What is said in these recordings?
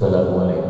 Assalamu alaikum.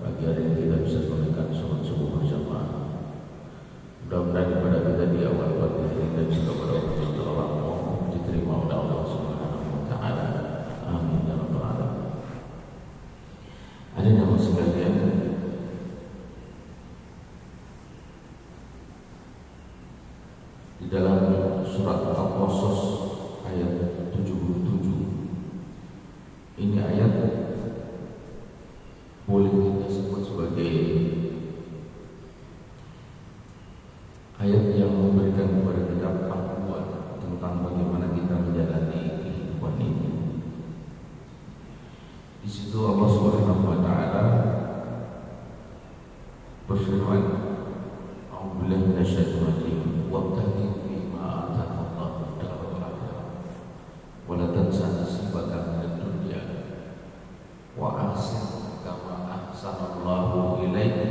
Pagi hari ini kita bisa menunaikan sholat subuh berjamaah Mudah-mudahan ibadah kita di awal pagi hari dan juga pada waktu yang telah lama diterima oleh Allah Subhanahu wa taala. Amin ya rabbal alamin. Ada yang sekalian di dalam surat Al-Qasas ayat 77 ini ayat boleh kita sebut sebagai ayat yang memberikan kepada kita panduan tentang bagaimana kita menjalani kehidupan ini. Di situ Allah Subhanahu wa taala berfirman, "A'udzubillahi minasyaitonir rajim. Wabtaghi fima ataka Allah darul akhirah. Wa la tansa nasibaka minad dunya. Wa ahsin kama ahsana Allahu ilaika.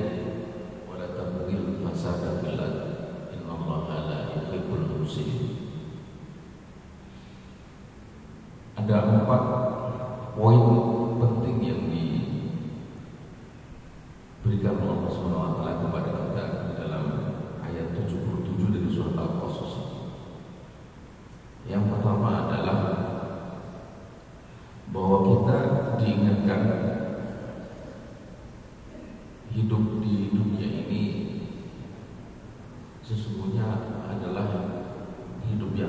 Wa la tabghil fasada fil ardi. Innallaha la yuhibbul mufsidin." Ada empat poin penting yang diberikan oleh Allah Subhanahu wa taala kepada kita di dalam ayat 77 dari surat Al-Qasas. Yang pertama adalah bahwa kita diingatkan hidup di dunia ini sesungguhnya adalah hidup yang sementara.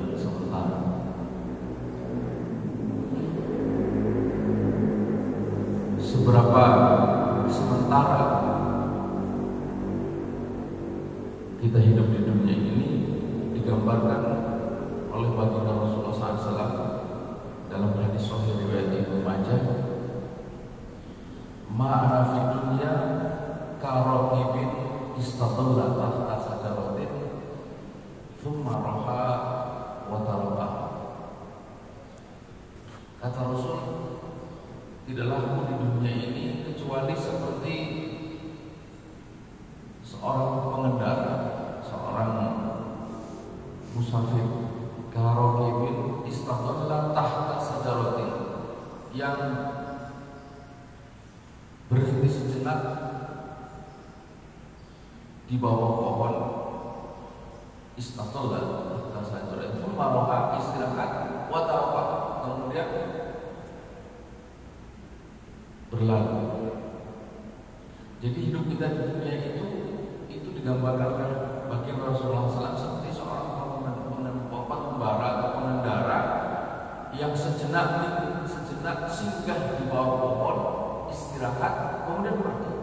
Seberapa sementara kita hidup di dunia ini digambarkan oleh baginda Rasulullah SAW dalam hadis Sahih riwayat Ibnu Majah. Ma'ana fi dunya karokibin istatalla tahta sajaratin thumma raha wa tarakaha. Kata Rasul, tidaklah aku di dunia ini kecuali seperti seorang pengendara, seorang musafir karokibin istadalla tahta sajaratin yang berhenti sejenak di bawah pohon istadalla tahta sajaratin maroha istirahat wa kemudian berlalu. Jadi hidup kita di dunia itu itu digambarkan bagi Rasulullah SAW sejenak sejenak singgah di bawah pohon istirahat kemudian pergi.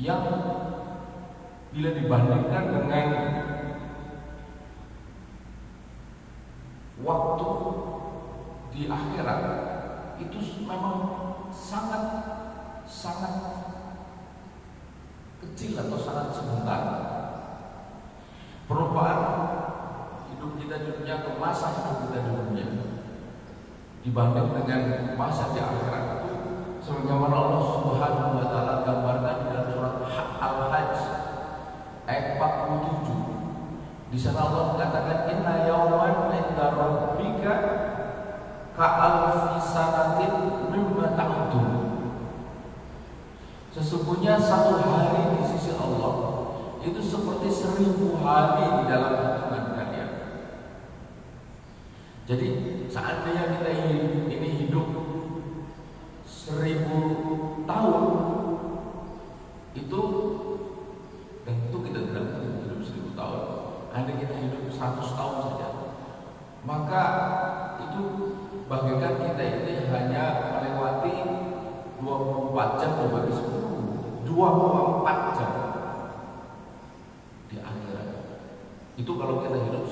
Yang bila dibandingkan dengan waktu di akhirat itu memang sangat sangat kecil atau sangat sebentar berkorban hidup kita dunia ke masa hidup kita dunia dibanding dengan masa di akhirat. Itu sebagaimana Allah Subhanahu wa taala gambarkan dalam surat Al-Hajj ayat 47 di sana Allah mengatakan inna yawman inda rabbika ka'alfi sanatin mimma ta'udun. Sesungguhnya satu hari itu seperti seribu hari di dalam hitungan kalian. Jadi seandainya kita ini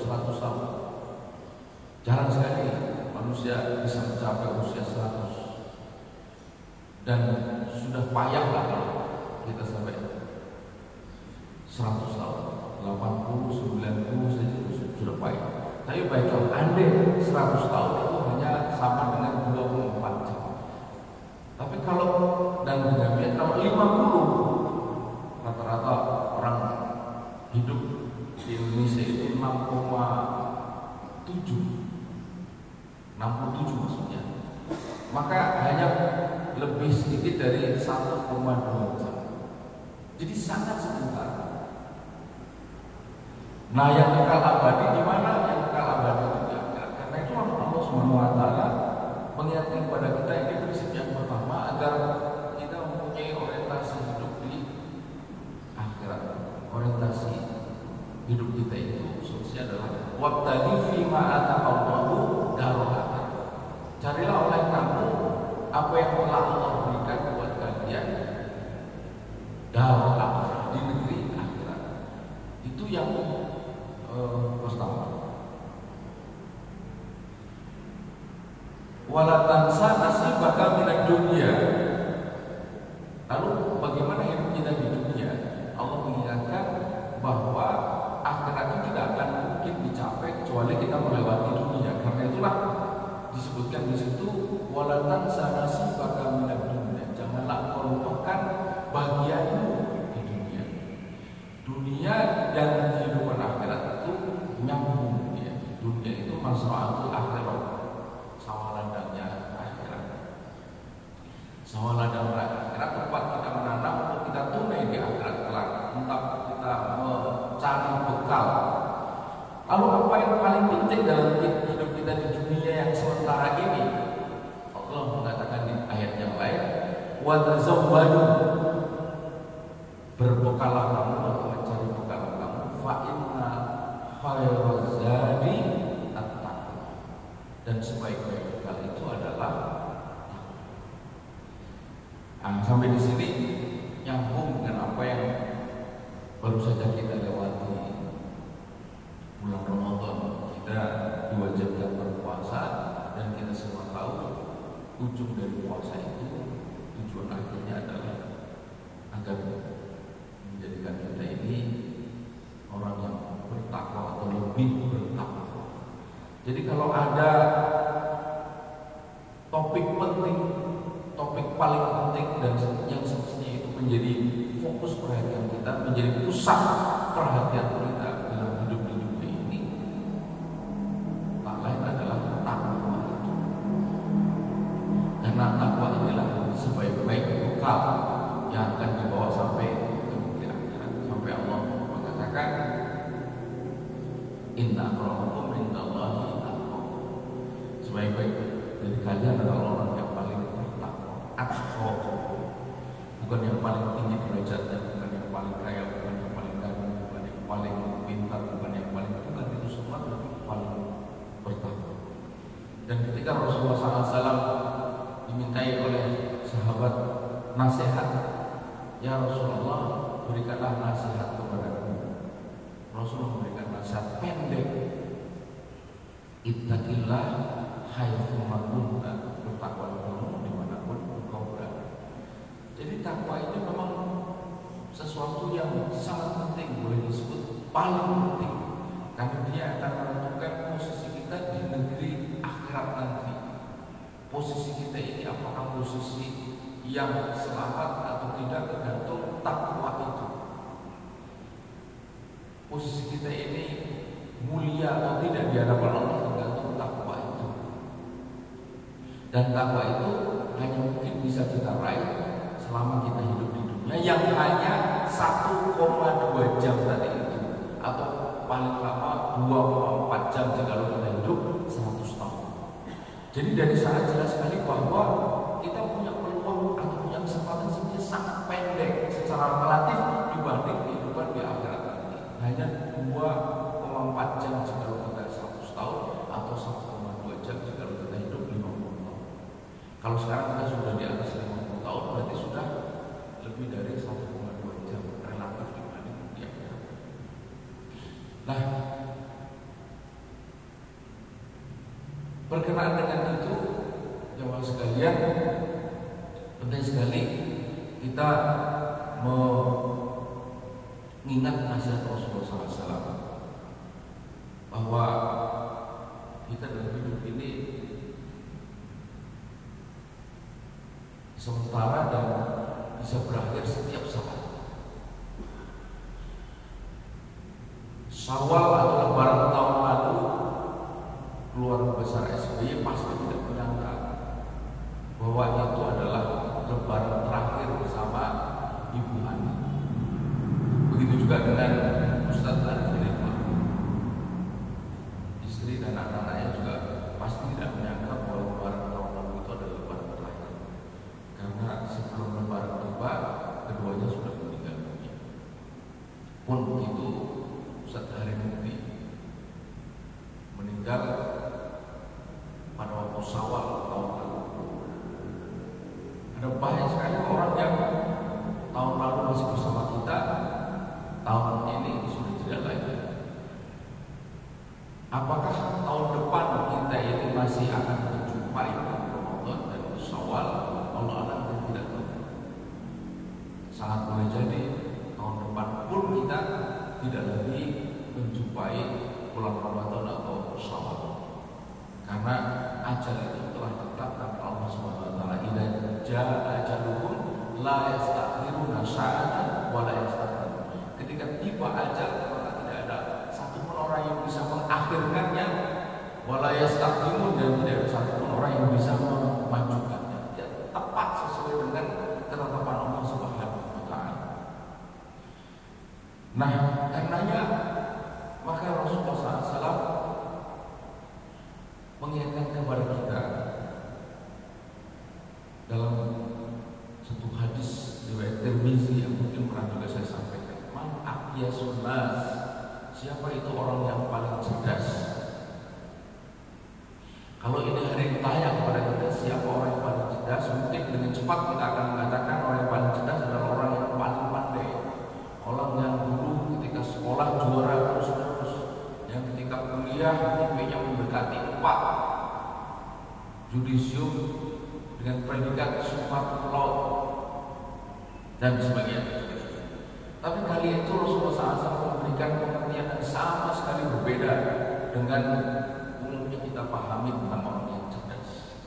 100 tahun. Jarang sekali manusia bisa mencapai usia 100 dan sudah payah lah kita sampai 100 tahun. 80, 90 saja sudah payah. Tapi baik kalau andai 100 tahun itu hanya sama dengan 24 jam. Tapi kalau dan demikian kalau 50 rata-rata orang hidup di Indonesia itu 6,7 67 maksudnya. Maka hanya lebih sedikit dari 1,2 jam. Jadi sangat sebentar. Nah yang kekal abadi di mana? Yang Subhanahu wa taala mengingatkan kepada kita ini prinsip yang pertama agar kita mempunyai orientasi hidup di akhirat. Orientasi hidup kita itu khususnya adalah wabtadi fi ma ataqallahu darul Carilah oleh kamu apa yang telah Allah berikan buat kalian darul di negeri akhirat. Itu yang uh, pertama. wala tansa nasibaka minad dunia. Lalu bagaimana hidup kita di dunia? Allah mengingatkan bahwa akhirat itu tidak akan mungkin dicapai kecuali kita melewati dunia. Karena itulah disebutkan di situ wala tansa dan sebaik-baik bekal itu adalah nah, sampai di sini nyambung dengan apa yang baru saja kita lewati bulan Ramadan. Kita diwajibkan berpuasa dan kita semua tahu ujung dari puasa itu tujuan akhirnya adalah agar menjadikan kita ini orang yang bertakwa atau lebih jadi kalau ada Ittaqillah haitsuma kunta bertakwa kamu di mana pun engkau berada. Jadi takwa ini memang sesuatu yang sangat penting boleh disebut paling penting karena dia akan menentukan posisi kita di negeri akhirat nanti. Posisi kita ini apakah posisi yang selamat atau tidak tergantung takwa itu. Posisi kita ini mulia atau tidak di hadapan Allah tergantung takwa itu. Dan takwa itu hanya mungkin bisa kita raih selama kita hidup di dunia yang hanya 1,2 jam tadi itu atau paling lama 2,4 jam jika kita hidup 100 tahun. Jadi dari sana jelas sekali bahwa kita punya peluang atau punya kesempatan sebenarnya sangat pendek secara relatif dibanding kehidupan di akhirat nanti. Hanya 2,4 jam jika kita 100 tahun atau 1,2 jam jika kita hidup 50 tahun. Kalau sekarang kita sudah di atas 50 tahun berarti sudah lebih dari 1,2 jam relatif dibanding di akhirat. Nah, berkenaan dengan itu jamaah sekalian penting sekali kita mengingat nasihat Rasulullah SAW bahwa kita dalam hidup ini sementara dan bisa berakhir setiap saat. Sawal atau lebaran tahun lalu keluarga besar SBY pasti tidak menyangka bahwa itu adalah lebaran terakhir bersama Ibu Ani. Begitu juga dengan Ustadz Arifin Istri dan anak-anaknya juga pasti tidak menyangka bahwa lebaran tahun lalu itu adalah lebaran terakhir. Karena sebelum lebaran tiba, keduanya sudah meninggal dunia. Pun begitu, Ustadz Arifin meninggal pada waktu sawal tahun lalu. Ada banyak sekali orang yang tahun lalu masih bersama kita, tahun ini sudah tidak lagi. Apakah tahun depan kita ini masih akan menjumpai Ramadan dan Syawal? Allah alam tidak tahu. Sangat boleh jadi tahun depan pun kita tidak lagi menjumpai bulan Ramadan atau Syawal. Karena ajal itu telah ditetapkan Allah Subhanahu wa taala. Idza jaa ajaluhum la yastakhiruna sa'atan wa la yastaqdimun. Ketika tiba ajal maka tidak ada satu pun orang yang bisa mengakhirkannya wa la yastaqdimun dan tidak ada satu pun orang yang bisa memajukannya. Dia tepat sesuai dengan ketetapan Allah Subhanahu wa taala. Nah, karenanya maka Rasulullah SAW mengingatkan kepada kita dalam satu hadis riwayat Tirmizi yang mungkin pernah juga saya sampaikan. Man aqyasun nas. Siapa itu orang yang paling cerdas? Kalau ini hari ditanya kepada kita siapa orang yang paling cerdas, mungkin dengan cepat kita akan mengatakan orang yang paling cerdas adalah orang yang paling pandai. Orang yang dulu ketika sekolah juara terus-terus, yang ketika kuliah IP-nya mendekati 4 judisium dengan predikat super law dan sebagainya. Tapi kali itu Rasulullah SAW memberikan pengertian yang sama sekali berbeda dengan umumnya kita pahami tentang orang yang cerdas.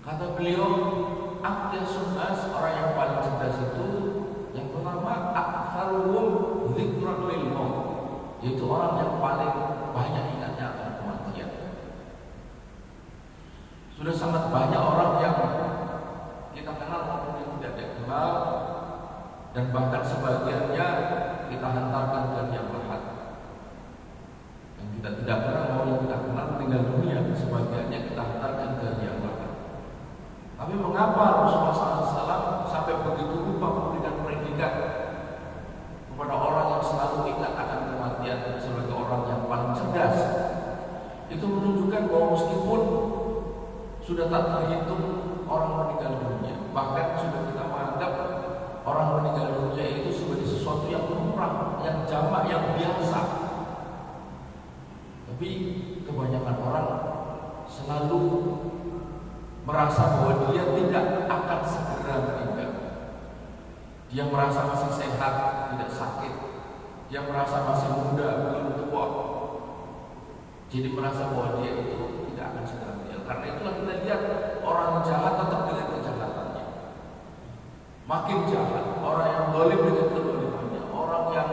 Kata beliau, Akyasun as orang yang paling cerdas itu yang pertama aktsaruhum dzikran lil maut yaitu orang yang paling banyak ingatnya akan kematian. Sudah sangat banyak orang yang kita kenal maupun yang tidak dikenal dan bahkan sebagiannya kita hantarkan ke yang berhak. Yang kita tidak kenal mau yang kita kenal meninggal dunia, sebagiannya kita hantarkan ke yang berhak. Tapi mengapa Rasulullah SAW sampai begitu lupa memberikan predikat kepada orang yang selalu ingat akan kematian sebagai orang yang paling cerdas? Itu menunjukkan bahwa meskipun sudah tak terhitung orang meninggal dunia, bahkan sudah kita menganggap orang meninggal dunia itu sebagai sesuatu yang lumrah, yang jamak, yang biasa. Tapi kebanyakan orang selalu merasa bahwa dia tidak akan segera meninggal. Dia merasa masih sehat, tidak sakit. Dia merasa masih muda, belum tua. Jadi merasa bahwa dia itu tidak akan segera. Karena itulah kita lihat orang jahat tetap dengan kejahatannya. Makin jahat, orang yang dolim dengan kedolimannya, orang yang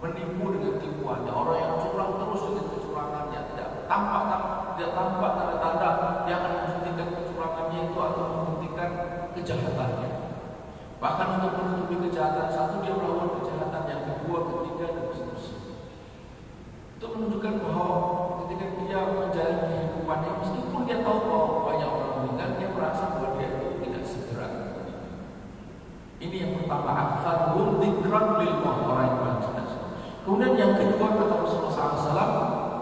menipu dengan tipuannya, orang yang curang terus dengan kecurangannya, tidak tampak, tidak tampak tanda-tanda dia akan menjadi kejahatannya. Bahkan untuk menutupi kejahatan satu dia melakukan kejahatan yang kedua, ketiga dan seterusnya. Itu menunjukkan bahwa ketika dia menjalani kehidupannya, meskipun dia tahu bahwa banyak orang meninggal, dia merasa bahwa dia itu tidak segera. Ini yang pertama, akhir dzikran lil orang yang paling cerdas. Kemudian yang kedua kata Rasulullah SAW,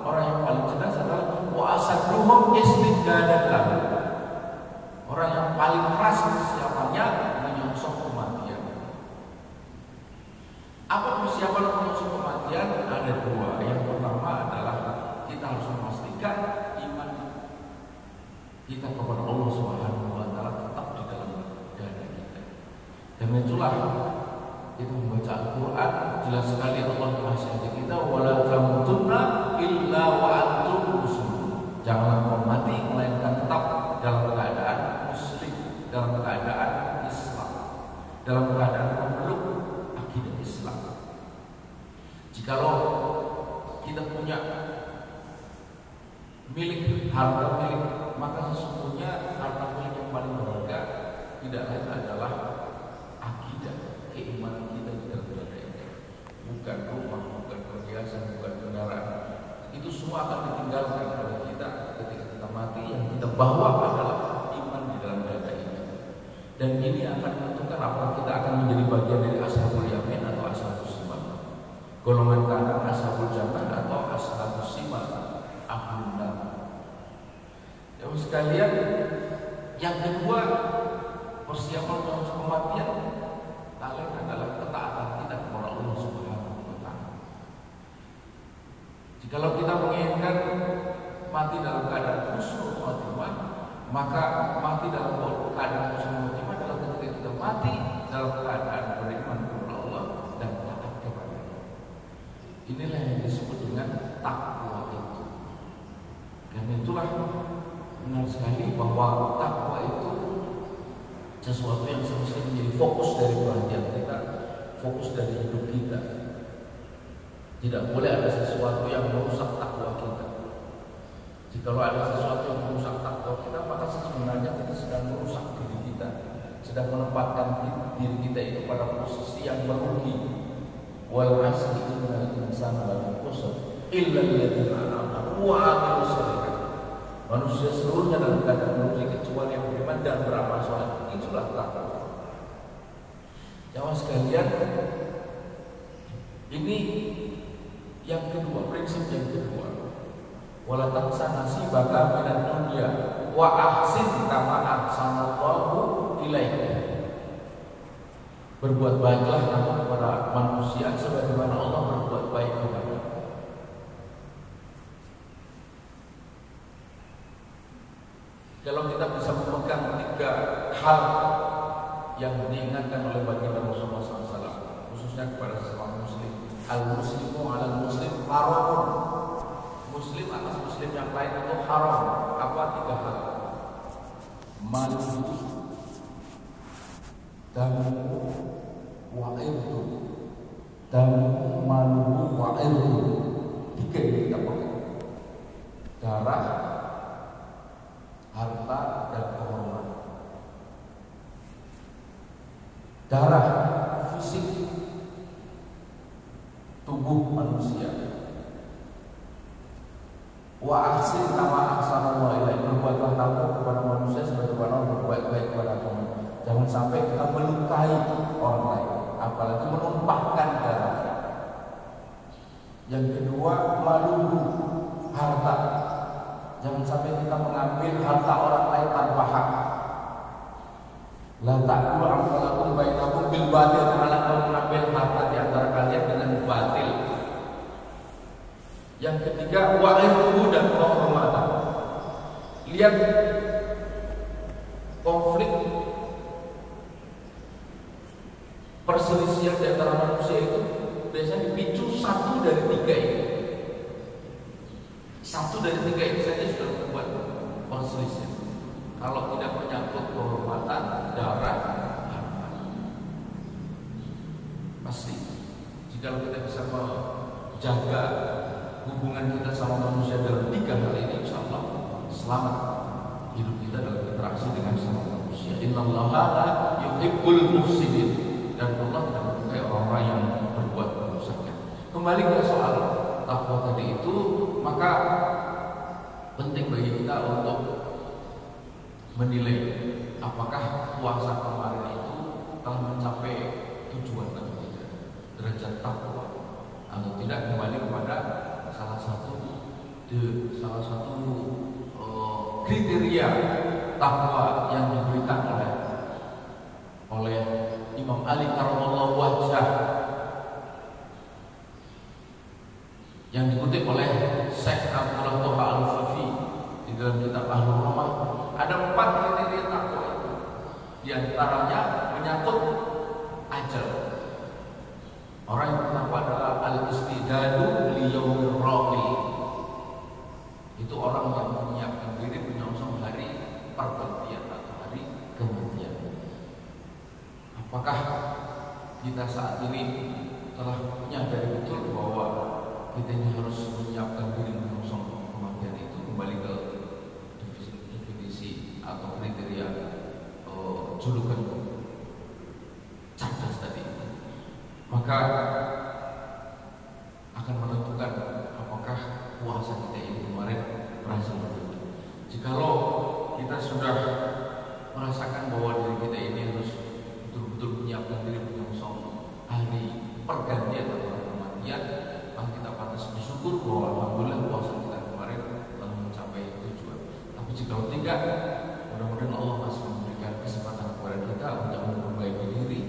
orang yang paling cerdas adalah wa asadruhum istiddadan Orang yang paling keras persiapannya menyongsong kematian. Apa persiapan menyongsong kematian? Ada dua. Yang pertama adalah kita harus memastikan iman kita kepada Allah Subhanahu wa taala tetap di dalam dada kita. Dan itulah kita membaca Al-Qur'an jelas sekali Allah menasihati kita wala tamutunna illa wa antum muslimun. Jangan mati melainkan tetap dalam keadaan dalam keadaan Islam, dalam keadaan memeluk akidah Islam. Jikalau kita punya milik harta milik, maka sesungguhnya harta milik yang paling berharga tidak lain adalah akidah, keimanan kita di dalam dada ini. Bukan rumah, bukan perhiasan, bukan kendaraan. Itu semua akan ditinggalkan oleh kita ketika kita mati. Yang kita bawa adalah dan ini akan menentukan apakah kita akan menjadi bagian dari ashabul yamin atau ashabul simal. Golongan kanan ashabul jannah atau ashabul simal. Ahlul Ya sekalian, yang kedua persiapan untuk kematian kalian adalah ketaatan kita kepada Allah Subhanahu wa taala. Kita menginginkan mati dalam keadaan husnul khotimah, maka mati dalam keadaan husnul khotimah mati dalam keadaan beriman kepada Allah dan taat kepada. Inilah yang disebut dengan takwa itu. Dan itulah benar sekali bahwa takwa itu sesuatu yang semestinya menjadi fokus dari perhatian kita, fokus dari hidup kita. Tidak boleh ada sesuatu yang merusak takwa kita. Jika ada sesuatu yang merusak takwa kita, maka sebenarnya kita sedang merusak diri kita sedang menempatkan diri kita itu pada posisi yang merugi. Wal asri innal insana lafi khusr illa alladziina aamanu wa 'amilus. Manusia seluruhnya dalam keadaan merugi kecuali yang beriman dan beramal soleh. Itulah takwa. Jamaah sekalian, ini yang kedua, prinsip yang kedua. Wala tansa nasibaka minad dunya wa ahsin kama ahsanallahu ilaika. Berbuat baiklah kepada manusia sebagaimana Allah berbuat baik kepada Kalau kita bisa memegang tiga hal yang diingatkan oleh baginda Rasulullah SAW, khususnya kepada sesama muslim, al muslimu al muslim haram. Muslim atas muslim yang lain itu haram. Apa tiga hal? Malu damu wa irdu damu malu wa irdu tiga ini kita pakai darah harta dan kehormatan darah fisik tubuh manusia wa ahsin nama ahsana wa ilaih berbuatlah kamu kepada manusia sebagaimana berbuat baik kepada kamu Jangan sampai kita melukai orang lain, apalagi menumpahkan darah. Yang kedua, malu harta. Jangan sampai kita mengambil harta orang lain tanpa hak. La ta'kulu amwalakum bainakum bil batil. Janganlah kau mengambil harta di antara kalian dengan batil. Yang ketiga, wa'iruhu dan kehormatan. Lihat konflik perselisihan di antara manusia itu biasanya dipicu satu dari tiga ini. Satu dari tiga ini saja sudah membuat perselisihan. Kalau tidak menyangkut kehormatan, darah, harta. Pasti. Jika kita bisa menjaga hubungan kita sama manusia dalam tiga hal ini, insya Allah selamat hidup kita dalam interaksi dengan sama manusia. manusia. Innallaha la yuhibbul mufsidin dan Allah tidak menyukai orang-orang yang berbuat kerusakan. Kembali ke soal takwa tadi itu, maka penting bagi kita untuk menilai apakah puasa kemarin itu telah mencapai tujuan atau tidak, derajat takwa atau tidak kembali kepada salah satu de, salah satu uh, kriteria takwa yang diberikan oleh oleh Imam Ali karamallahu wajah. Yang dikutip oleh Syekh Abdullah Toha Al-Fafi di dalam kitab Ahlul Rumah ada empat kriteria takwa itu. Di antaranya menyangkut apakah kita saat ini telah menyadari betul bahwa kita ini harus menyiapkan diri menyongsong kematian itu kembali ke definisi atau kriteria uh, julukan cerdas tadi maka akan menentukan apakah puasa kita ini kemarin berhasil atau tidak. Jikalau kita sudah merasakan bahwa diri kita ini harus betul-betul menyiapkan diri menyongsong hari pergantian atau kematian, maka kita pantas bersyukur bahwa alhamdulillah puasa kita kemarin telah mencapai tujuan. Tapi jika tidak, mudah-mudahan Allah masih memberikan kesempatan kepada kita untuk memperbaiki diri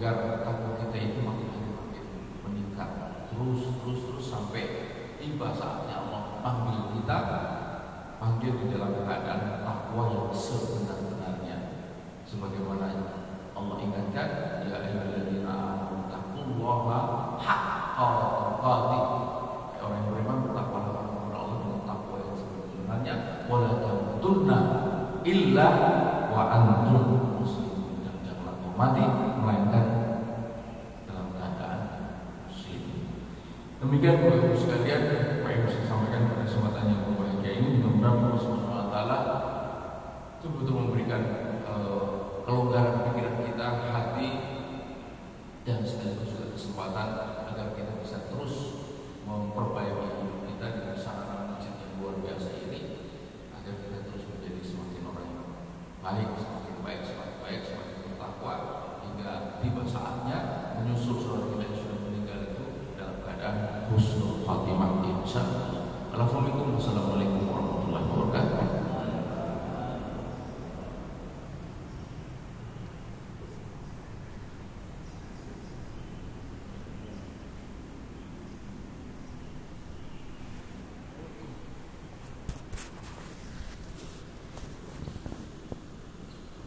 agar takwa kita itu makin hari makin meningkat. Terus terus terus sampai tiba saatnya Allah panggil kita panggil di dalam keadaan takwa yang sebenar-benarnya. Sebagaimana Allah ingatkan ya ayyuhalladzina amanu taqullaha haqqa tuqatih. Orang yang beriman bertakwalah kepada Allah dengan takwa yang sebenarnya wala tamutunna illa wa antum Bapak Ibu sekalian Pak Ibu sampaikan pada kesempatan yang